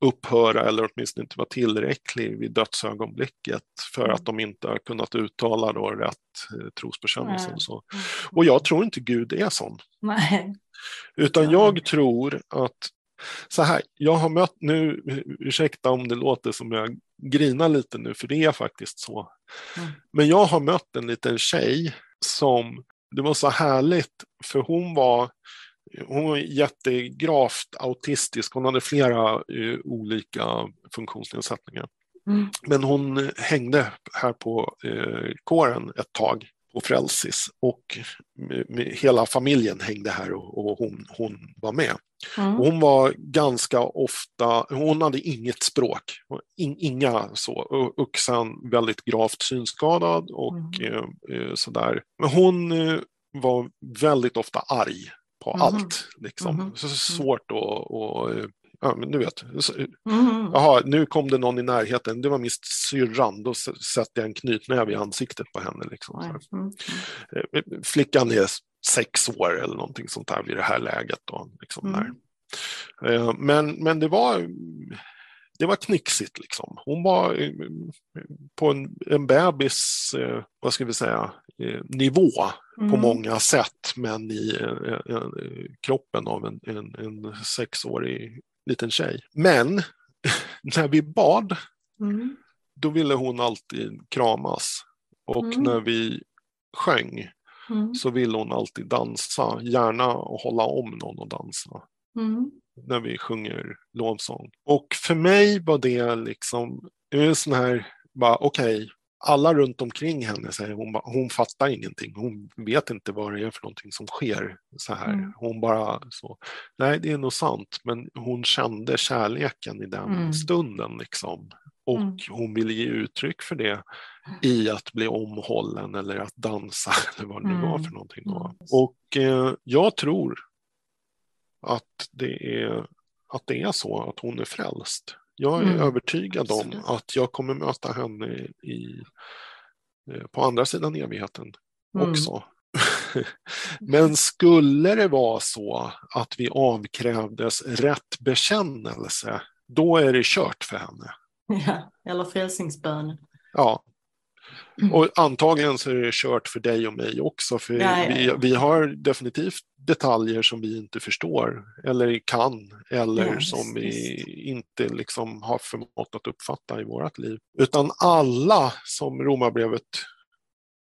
upphöra eller åtminstone inte vara tillräcklig vid dödsögonblicket för Mm. att de inte har kunnat uttala då rätt eh, trosbekännelse. Och Så. Mm. Och jag tror inte Gud är sån. Nej. Utan Ja. jag tror att, så här, jag har mött nu, ursäkta om det låter som jag grinar lite nu, för det är faktiskt så. Mm. Men jag har mött en liten tjej som, det var så härligt, för hon var, hon var jättegravt autistisk, hon hade flera eh, olika funktionsnedsättningar. Mm. Men hon hängde här på eh, kåren ett tag på Frälsis och hela familjen hängde här och, och hon, hon var med. Mm. Hon var ganska ofta, hon hade inget språk, in, inga så, och och sen väldigt gravt synskadad och Mm. eh, eh, sådär. Men hon eh, var väldigt ofta arg på Mhm. allt. Liksom. Mhm. Så svårt att, och, eh, ja men du vet, Mm. Nu kom det någon i närheten. Det var min syrran. Då s- satte jag en knytnäve i ansiktet på henne. Liksom. Här. Mm. Eh, Flickan är sex år eller någonting sånt där vid det här läget. Då, liksom Mm. där. Eh, Men, men det var det var knixigt liksom. Hon var eh, på en, en bebis, vad ska vi säga, nivå på Mm. många sätt, men i kroppen av en, en, en sexårig liten tjej. Men när vi bad, Mm. då ville hon alltid kramas. Och Mm. när vi sjöng Mm. så ville hon alltid dansa, gärna och hålla om någon och dansa Mm. när vi sjunger lovsång. Och för mig var det liksom, det är en sån här, bara okej, alla runt omkring henne säger hon, hon fattar ingenting, hon vet inte vad det är för någonting som sker. så här. Mm. Hon bara så, nej det är nog sant, men hon kände kärleken i den Mm. stunden liksom. Och Mm. hon ville ge uttryck för det i att bli omhållen eller att dansa eller vad det nu var Mm. för någonting. Mm. Och eh, jag tror att det, är, att det är så att hon är frälst. Jag är Mm. övertygad om Absolut. att jag kommer möta henne i, eh, på andra sidan evigheten Mm. också. Men skulle det vara så att vi avkrävdes rätt bekännelse, då är det kört för henne. Ja, eller frälsningsbönen. Ja. Och antagligen så är det kört för dig och mig också, för Ja, ja, vi, vi har definitivt detaljer som vi inte förstår eller kan eller Ja, som vi inte liksom har förmått att uppfatta i vårt liv. Utan alla, som Romarbrevet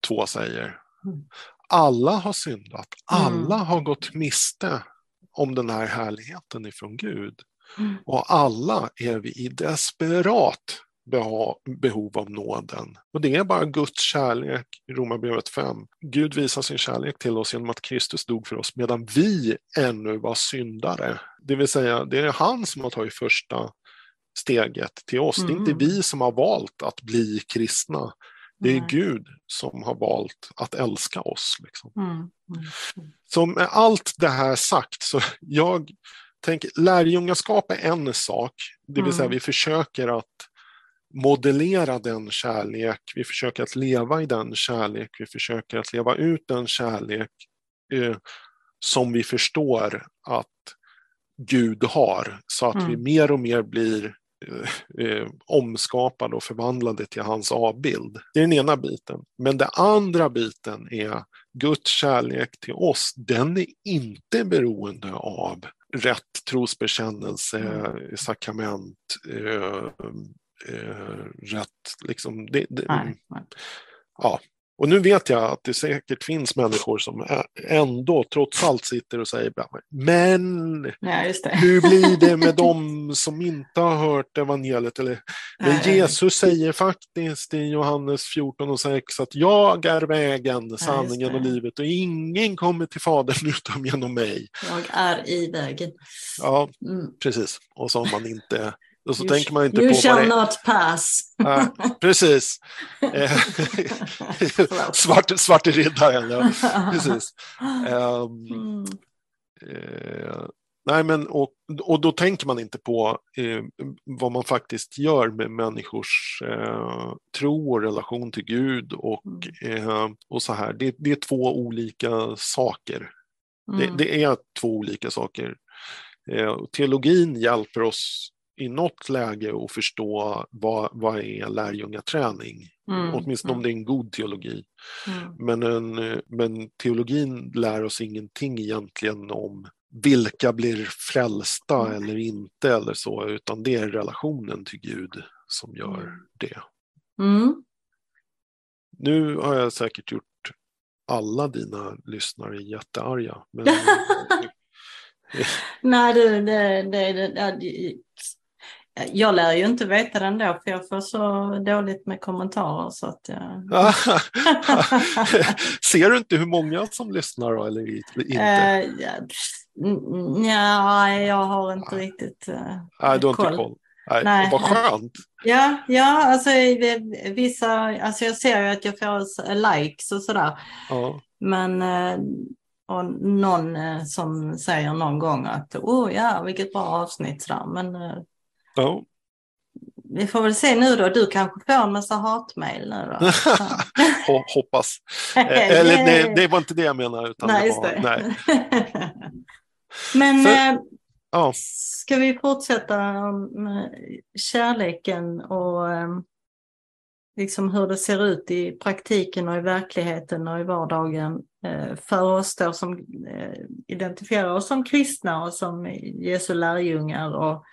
2 säger, Mm. alla har syndat, Mm. alla har gått miste om den här härligheten ifrån Gud. Mm. Och alla är vi i desperat behov av nåden. Och det är bara Guds kärlek i Romarbrevet 5. Gud visar sin kärlek till oss genom att Kristus dog för oss medan vi ännu var syndare. Det vill säga, det är han som har tagit första steget till oss. Det är inte Mm. vi som har valt att bli kristna. Det är Nej. Gud som har valt att älska oss. Liksom. Mm. Mm. Så med allt det här sagt, så jag tänker lärjungaskap är en sak, det vill säga Mm. vi försöker att modellera den kärlek, vi försöker att leva i den kärlek, vi försöker att leva ut den kärlek eh, som vi förstår att Gud har, så att vi Mm. mer och mer blir eh, eh, omskapade och förvandlade till hans avbild. Det är den ena biten. Men den andra biten är Guds kärlek till oss, den är inte beroende av rätt trosbekännelse, Mm. sakrament, eh, eh, rätt liksom. Det, det, Nej, nej. ja. Och nu vet jag att det säkert finns människor som ändå trots allt sitter och säger men Ja, hur blir det med dem som inte har hört evangeliet? Eller, men. Jesus säger faktiskt i Johannes 14 och 6 att jag är vägen, sanningen det. och livet och ingen kommer till Fadern utom genom mig. Jag är i vägen. Ja, Mm. precis. Och så har man inte, och så You tänker man inte you på shall det är. not pass. Ja, precis. Eh. Svart, svarte riddaren, ja. Precis. Ehm, Mm. Eh, nej, men och, och då tänker man inte på eh, vad man faktiskt gör med människors eh, tro och relation till Gud och, eh, och så här. Det, det är två olika saker. Det, Mm. det är två olika saker. Eh, teologin hjälper oss i något läge att förstå vad, vad är lärjungaträning. Mm. Åtminstone om det är en god teologi. Mm. Men, en, men teologin lär oss ingenting egentligen om vilka blir frälsta Mm. eller inte eller så, utan det är relationen till Gud som gör Mm. det. Mm. Nu har jag säkert gjort alla dina lyssnare jättearga. Men, Nej, det, det, det, jag lär ju inte veta den då, för jag får så dåligt med kommentarer. Så att jag... Ser du inte hur många som lyssnar då, eller inte? Eh, ja, ja, jag har inte riktigt eh, Nej, du har inte koll. koll. Nej, Nej, vad nej. skönt. Ja, ja, alltså vissa, alltså jag ser ju att jag får likes och sådär. Ja. Men eh, och någon eh, som säger någon gång att oh ja, vilket bra avsnitt sådär. Men eh, Ja. vi får väl se nu då. Du kanske får en massa hatmejl nu då. Hoppas. Eh, Eller det, det var inte det jag menade. Utan Nej, det var, det. Nej. Men För- Ja. ska vi fortsätta med kärleken och eh, liksom hur det ser ut i praktiken och i verkligheten och i vardagen för oss då som identifierar oss som kristna och som Jesu lärjungar och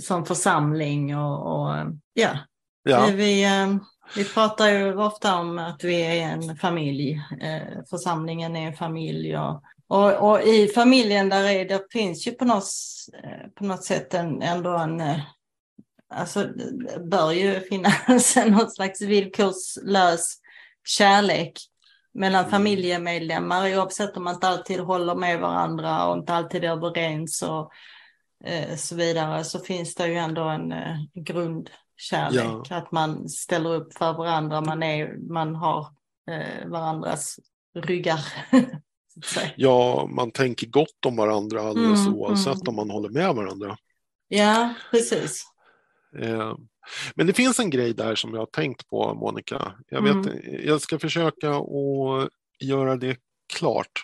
som församling och, och ja, Ja. vi, eh, vi pratar ju ofta om att vi är en familj. Eh, församlingen är en familj. Och, och, och i familjen där är, det finns ju på något, eh, på något sätt en, ändå en... Alltså det bör ju finnas någon slags villkorslös kärlek mellan Mm. familjemedlemmar oavsett om man inte alltid håller med varandra och inte alltid är överens och eh, så vidare så finns det ju ändå en eh, grundkärlek. Att man ställer upp för varandra, man, är, man har eh, varandras ryggar. ja, man tänker gott om varandra alldeles Mm, oavsett mm. om man håller med varandra. ja, precis. Eh, Men det finns en grej där som jag har tänkt på, Monica. Jag, vet, Mm. jag ska försöka att göra det klart.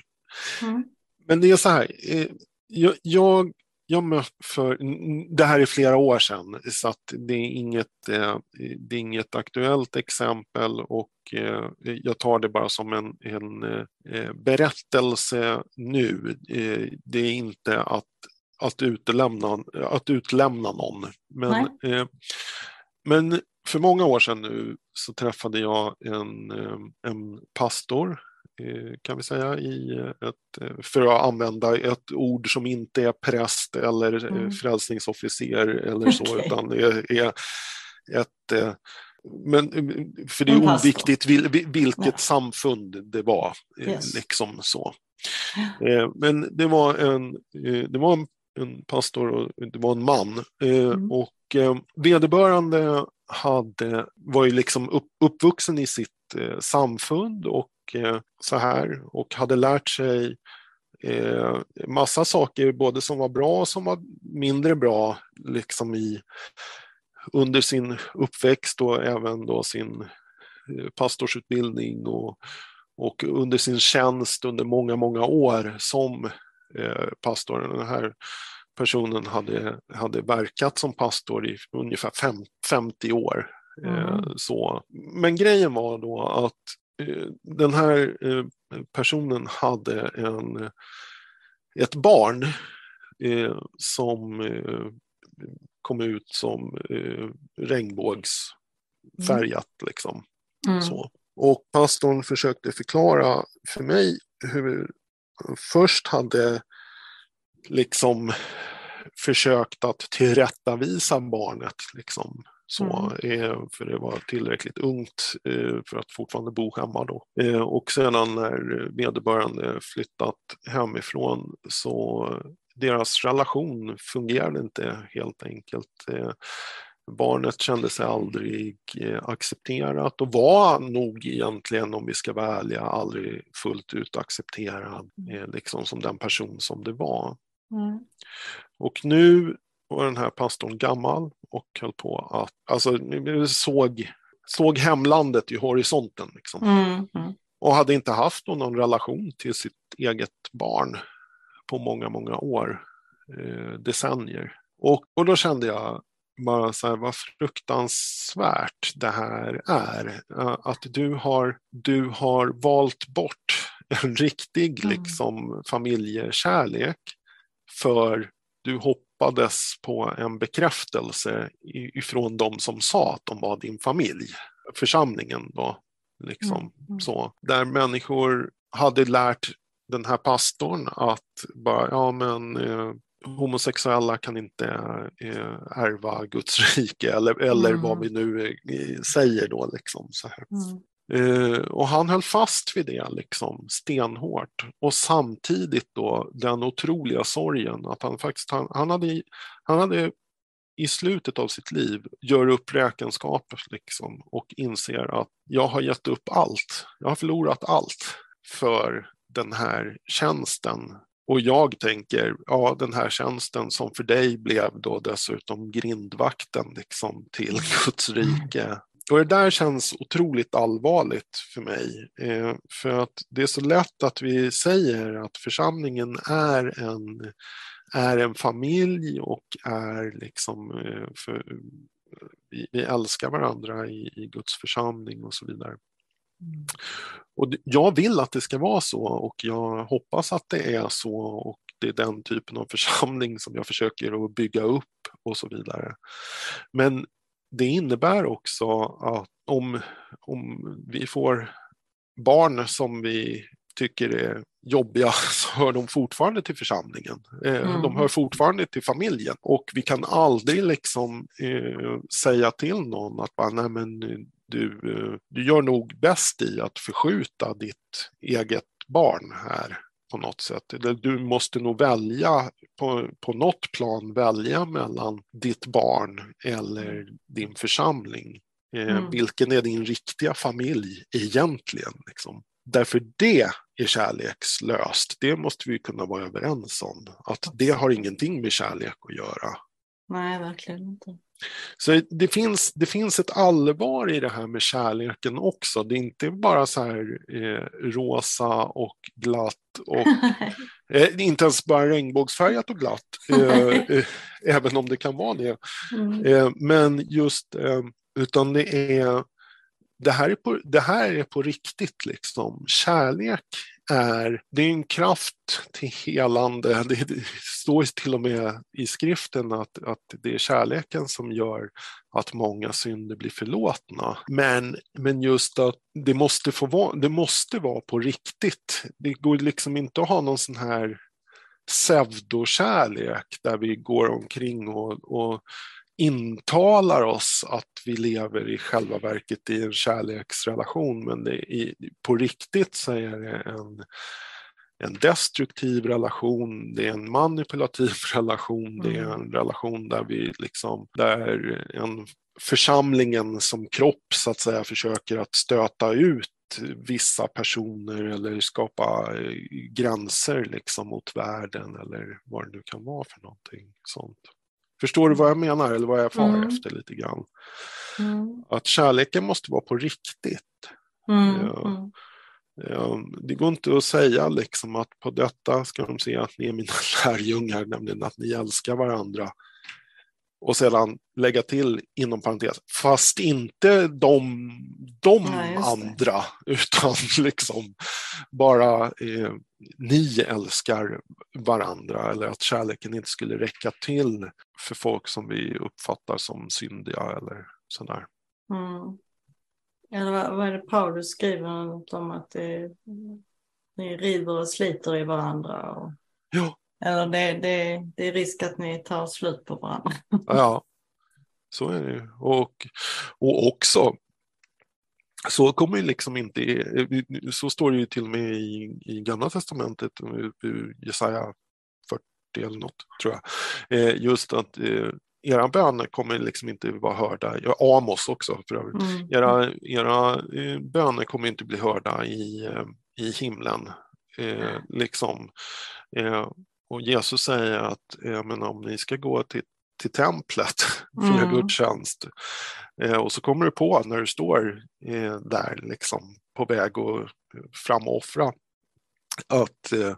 Mm. Men det är så här, eh, jag, jag, jag mött för, det här är flera år sedan, så att det är inget, eh, det är inget aktuellt exempel och eh, jag tar det bara som en, en berättelse nu. Det är inte att, att, utelämna, att utlämna någon. Men, men för många år sedan nu så träffade jag en, en pastor Eh, kan vi säga, i ett, eh, för att använda ett ord som inte är präst eller eh, mm. frälsningsofficer eller så, okay. utan är, är ett men, för det är oviktigt vilket ja. samfund det var. Yes. Liksom så. Men det var en, det var en pastor och det var en man. Mm. Och vederbörande hade, var ju liksom upp, uppvuxen i sitt samfund och Eh, så här och hade lärt sig eh, massa saker, både som var bra och som var mindre bra, liksom i, under sin uppväxt och även då sin eh, pastorsutbildning och, och under sin tjänst under många, många år som pastor. Den här personen hade, hade verkat som pastor i ungefär fem, 50 år. Mm. så. Men grejen var då att den här eh, personen hade en, ett barn eh, som kom ut som regnbågsfärgat. Mm. Liksom. Mm. Så. Och pastorn försökte förklara för mig hur först hade liksom försökt att tillrättavisa barnet. Liksom. Så, mm. för det var tillräckligt ungt eh, för att fortfarande bo hemma då. Eh, och sedan när vederbörande flyttat hemifrån så deras relation fungerade inte helt enkelt. Eh, barnet kände sig aldrig accepterat och var nog egentligen, om vi ska vara ärliga, aldrig fullt ut accepterad mm. liksom som den person som det var. Mm. Och nu var den här pastorn gammal och höll på att, alltså såg, såg hemlandet i horisonten. Liksom. Mm, mm. Och hade inte haft någon relation till sitt eget barn på många, många år, eh, decennier. Och, och då kände jag bara så här, vad fruktansvärt det här är. Att du har, du har valt bort en riktig mm. liksom, familjekärlek för du hoppades på en bekräftelse ifrån de som sa att de var din familj, församlingen då. Liksom, mm. Mm. Så, där människor hade lärt den här pastorn att bara, ja men eh, homosexuella kan inte eh, ärva Guds rike eller, eller mm. vad vi nu eh, säger då. Liksom, så här. Mm. Eh, och han höll fast vid det liksom stenhårt och samtidigt då den otroliga sorgen att han faktiskt, han, han, hade, han hade i slutet av sitt liv gör upp räkenskaper liksom och inser att jag har gett upp allt. Jag har förlorat allt för den här tjänsten. Och jag tänker, ja den här tjänsten som för dig blev då dessutom grindvakten liksom till Guds rike och det där känns otroligt allvarligt för mig. Eh, för att det är så lätt att vi säger att församlingen är en, är en familj och är liksom, eh, för, vi, vi, älskar varandra i, i Guds församling och så vidare. Mm. Och jag vill att det ska vara så och jag hoppas att det är så och det är den typen av församling som jag försöker att bygga upp och så vidare. Men det innebär också att om, om vi får barn som vi tycker är jobbiga så hör de fortfarande till församlingen. Eh, mm. De hör fortfarande till familjen och vi kan aldrig liksom eh, säga till någon att bara, nej men du, eh, du gör nog bäst i att förskjuta ditt eget barn här på något sätt. Du måste nog välja på, på något plan välja mellan ditt barn eller din församling. Eh, mm. Vilken är din riktiga familj egentligen? Liksom? Därför det är kärlekslöst. Det måste vi kunna vara överens om. Att det har ingenting med kärlek att göra. Nej, verkligen inte. Så det finns, det finns ett allvar i det här med kärleken också. Det är inte bara så här eh, rosa och glatt och eh, inte ens bara regnbågsfärgat och glatt, eh, eh även om det kan vara det. Mm. Eh, men just, eh, utan det är det här är på, det här är på riktigt. Liksom. Kärlek är, det är en kraft till helande. Det, det står till och med i skriften att, att det är kärleken som gör att många synder blir förlåtna. Men, men just att det måste, få vara, det måste vara på riktigt. Det går liksom inte att ha någon sån här pseudokärlek där vi går omkring och, och intalar oss att vi lever i själva verket i en kärleksrelation men är, på riktigt så är det en, en destruktiv relation, det är en manipulativ relation, det är mm. en relation där vi liksom, där en församlingen som kropp så att säga försöker att stöta ut vissa personer eller skapa eh, gränser liksom mot världen eller vad det nu kan vara för någonting sånt. Förstår du vad jag menar eller vad jag far mm. efter lite grann? Mm. Att kärleken måste vara på riktigt. Mm. Ja. Mm. Ja, det går inte att säga liksom att på detta ska de se att ni är mina lärjungar, nämligen att ni älskar varandra. Och sedan lägga till inom parentes, fast inte de, de Nej, andra, utan liksom bara eh, ni älskar varandra eller att kärleken inte skulle räcka till för folk som vi uppfattar som syndiga eller sådär. Mm. Eller vad, vad är det Paulus skriver om att det, ni river och sliter i varandra? Och, ja. Eller det, det, det är risk att ni tar slut på varandra. ja, så är det Och, och också så kommer liksom inte, så står det ju till och med i, i Gamla Testamentet, Jesaja 40 eller något tror jag, eh, just att eh, era böner kommer liksom inte vara hörda, Amos också för övrigt, mm. era, era eh, böner kommer inte bli hörda i, i himlen. Eh, liksom. Eh, Jesus säger att eh, men om ni ska gå till till templet för mm. gudstjänst. Eh, och så kommer du på när du står eh, där liksom på väg och fram och offra att eh,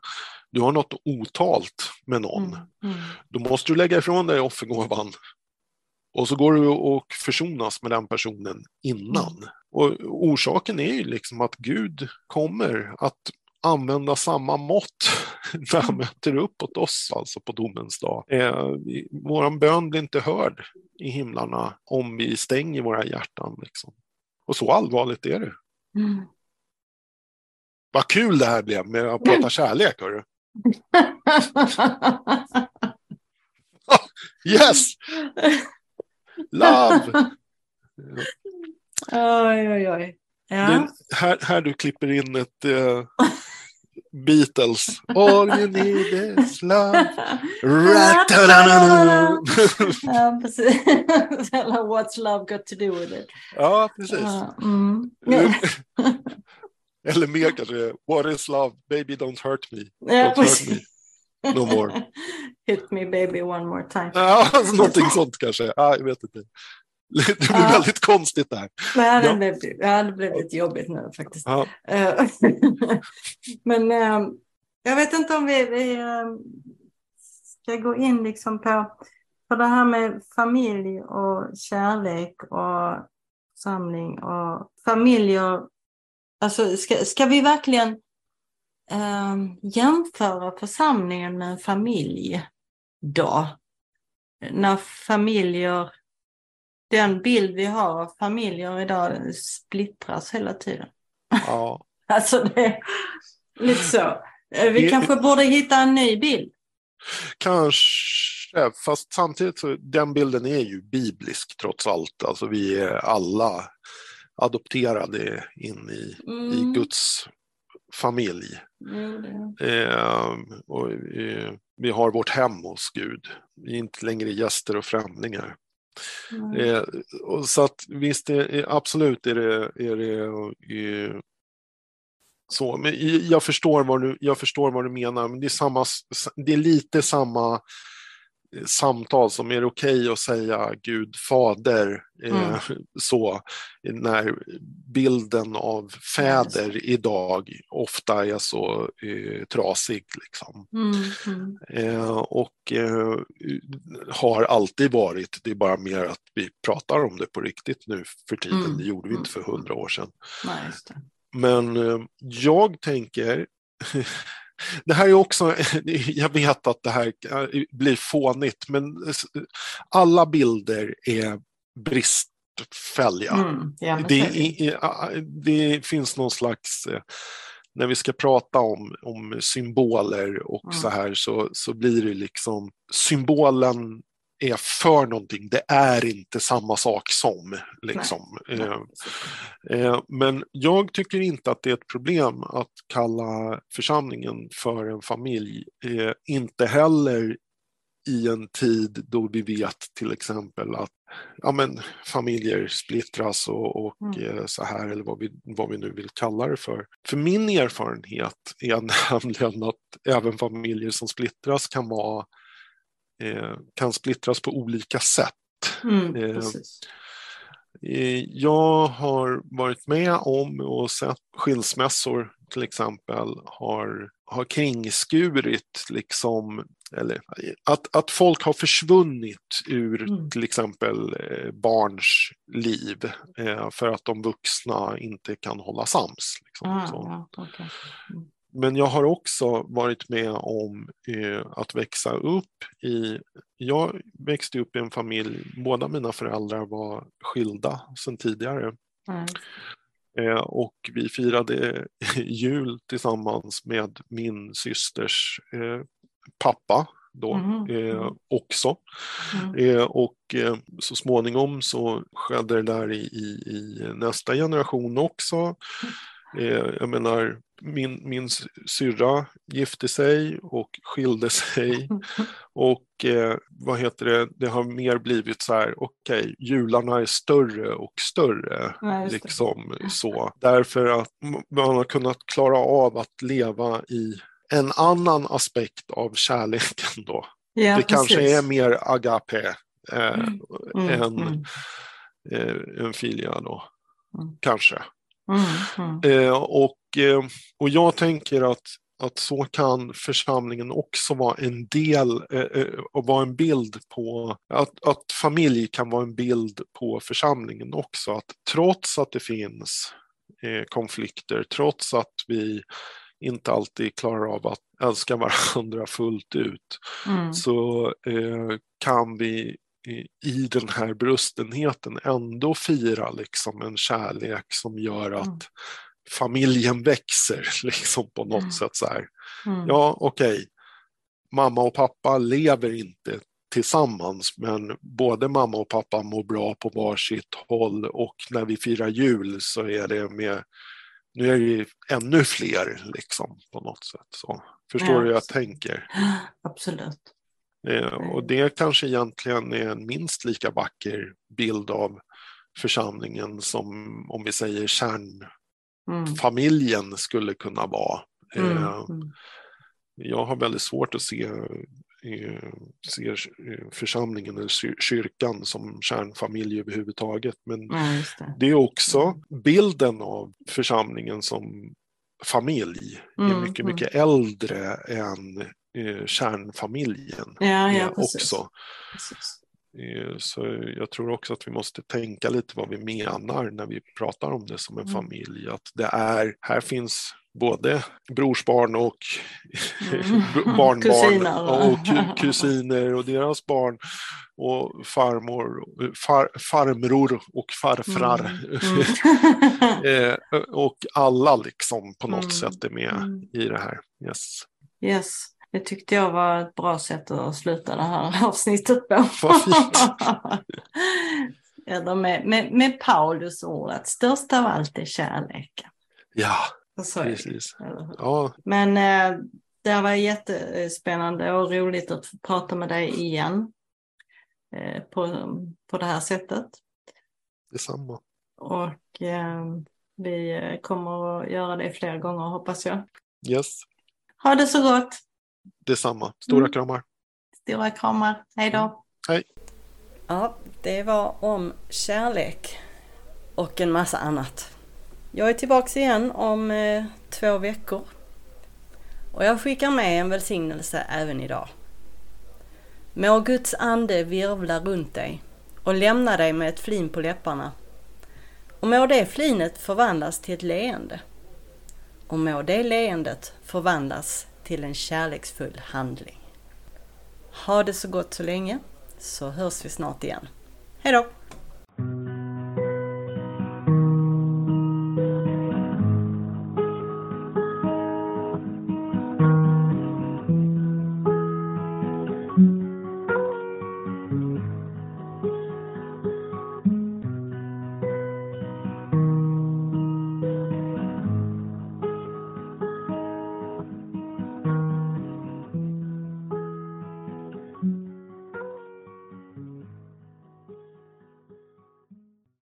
du har något otalt med någon. Mm. Mm. Då måste du lägga ifrån dig offergåvan och så går du och försonas med den personen innan. Mm. Och orsaken är ju liksom att Gud kommer att använda samma mått när han mm. möter upp åt oss, alltså på domens dag. Eh, våran bön blir inte hörd i himlarna om vi stänger våra hjärtan. Liksom. Och så allvarligt är det. Mm. Vad kul det här blev med att prata kärlek, hörru. yes! Love! Oj, oj, oj. Ja. Här, här du klipper in ett, eh, Beatles. All you need is love. ja, precis. Eller What's love got to do with it? Ja, precis. Mm. Eller mer kanske, What is love? Baby don't hurt me. Don't hurt me. No more. Hit me baby one more time. Ja, någonting sånt kanske. Ja, jag vet inte. Det blir ja. väldigt konstigt där. Nej, det, ja. blev, ja, det blev lite jobbigt nu faktiskt. Ja. Eh, men äh, jag vet inte om vi, vi äh, ska gå in liksom på, på det här med familj och kärlek och samling och familjer. Alltså ska, ska vi verkligen äh, jämföra församlingen med en familj då? När familjer den bild vi har av familjer idag splittras hela tiden. Ja. alltså det är lite så. Vi det, kanske borde hitta en ny bild. Kanske, fast samtidigt så den bilden är ju biblisk trots allt. Alltså vi är alla adopterade in i, mm. i Guds familj. Mm, eh, och, eh, vi har vårt hem hos Gud. Vi är inte längre gäster och främlingar. Mm. Eh, och så att visst, är, absolut är det, är det eh, så. Men jag förstår, vad du, jag förstår vad du menar, men det är, samma, det är lite samma samtal som är det okej okay att säga Gud fader eh, mm. så när bilden av fäder yes. idag ofta är så eh, trasig. Liksom. Mm. Mm. Eh, och eh, har alltid varit, det är bara mer att vi pratar om det på riktigt nu för tiden, mm. det gjorde vi inte för hundra år sedan. Nej, Men eh, jag tänker det här är också, jag vet att det här blir fånigt, men alla bilder är bristfälliga. Mm, det, det, finns någon slags, eh, när vi ska prata om, om symboler och mm. så här så, så blir det liksom, symbolen är för någonting, det är inte samma sak som. Liksom. Eh, eh, men jag tycker inte att det är ett problem att kalla församlingen för en familj. Eh, inte heller i en tid då vi vet till exempel att ja, men, familjer splittras och, och mm. så här, eller vad vi, vad vi nu vill kalla det för. För min erfarenhet är nämligen att även familjer som splittras kan vara kan splittras på olika sätt. Mm, eh, eh, jag har varit med om och sett skilsmässor till exempel har, har kringskurit liksom eller att, att folk har försvunnit ur mm. till exempel barns liv eh, för att de vuxna inte kan hålla sams. Liksom, ah, ja, okay. mm. Men jag har också varit med om eh, att växa upp i... Jag växte upp i en familj, båda mina föräldrar var skilda sedan tidigare. Mm. Eh, och vi firade jul tillsammans med min systers eh, pappa då mm. också. Mm. Eh, och eh, så småningom så skedde det där i, i, i nästa generation också. Mm. jag menar, min, min syrra gifte sig och skilde sig och eh, vad heter det, det har mer blivit så här, okej, okay, jularna är större och större. Ja, liksom så. Därför att man har kunnat klara av att leva i en annan aspekt av kärleken då. Ja, det precis. kanske är mer agape eh, mm. Mm. än mm. Eh, en filia då, mm. kanske. Mm, mm. Eh, och, och jag tänker att, att så kan församlingen också vara en del eh, eh, och vara en bild på, att, att familj kan vara en bild på församlingen också. Att trots att det finns eh, konflikter, trots att vi inte alltid klarar av att älska varandra fullt ut, mm. så eh, kan vi i den här brustenheten ändå fira liksom en kärlek som gör att mm. Familjen växer liksom på något mm. sätt. Så här. Mm. Ja, okej, okay. mamma och pappa lever inte tillsammans men både mamma och pappa mår bra på varsitt håll och när vi firar jul så är det med nu är det ännu fler liksom på något sätt. Så, förstår ja, du hur jag tänker? Absolut. Eh, och det kanske egentligen är en minst lika vacker bild av församlingen som om vi säger kärnfamiljen mm. skulle kunna vara. Mm. Eh, mm. Jag har väldigt svårt att se, eh, se församlingen eller kyrkan som kärnfamilj överhuvudtaget. Men ja, det. det. är också bilden av församlingen som familj är Mm, mycket, mm. mycket äldre än eh, kärnfamiljen Ja, ja, eh, precis. också. Precis. Eh, Så jag tror också att vi måste tänka lite vad vi menar när vi pratar om det som en Mm. familj. Att det är, här finns både brorsbarn och Mm. barnbarn Kusiner. och ku- kusiner och deras barn och farmor, far, farmror och farfrar. Mm. Eh, och alla liksom på något Mm. sätt är med Mm. i det här. Yes. Yes, det tyckte jag var ett bra sätt att sluta det här avsnittet på. Eller med, med, med Paulus ord att störst av allt är kärleken. Ja, så precis. Ja, Men eh, det var jättespännande och roligt att få prata med dig igen eh, på, på det här sättet. detsamma. Och eh, vi kommer att göra det fler gånger hoppas jag. Yes, Ha det så gott! Detsamma. Stora Mm. kramar. Stora kramar. Hej då. Hej. Ja, det var om kärlek och en massa annat. Jag är tillbaks igen om eh, två veckor. Och jag skickar med en välsignelse även idag. Må Guds ande virvla runt dig och lämna dig med ett flin på läpparna. Och må det flinet förvandlas till ett leende. Och må det leendet förvandlas till en kärleksfull handling. Ha det så gott så länge, så hörs vi snart igen. Hejdå!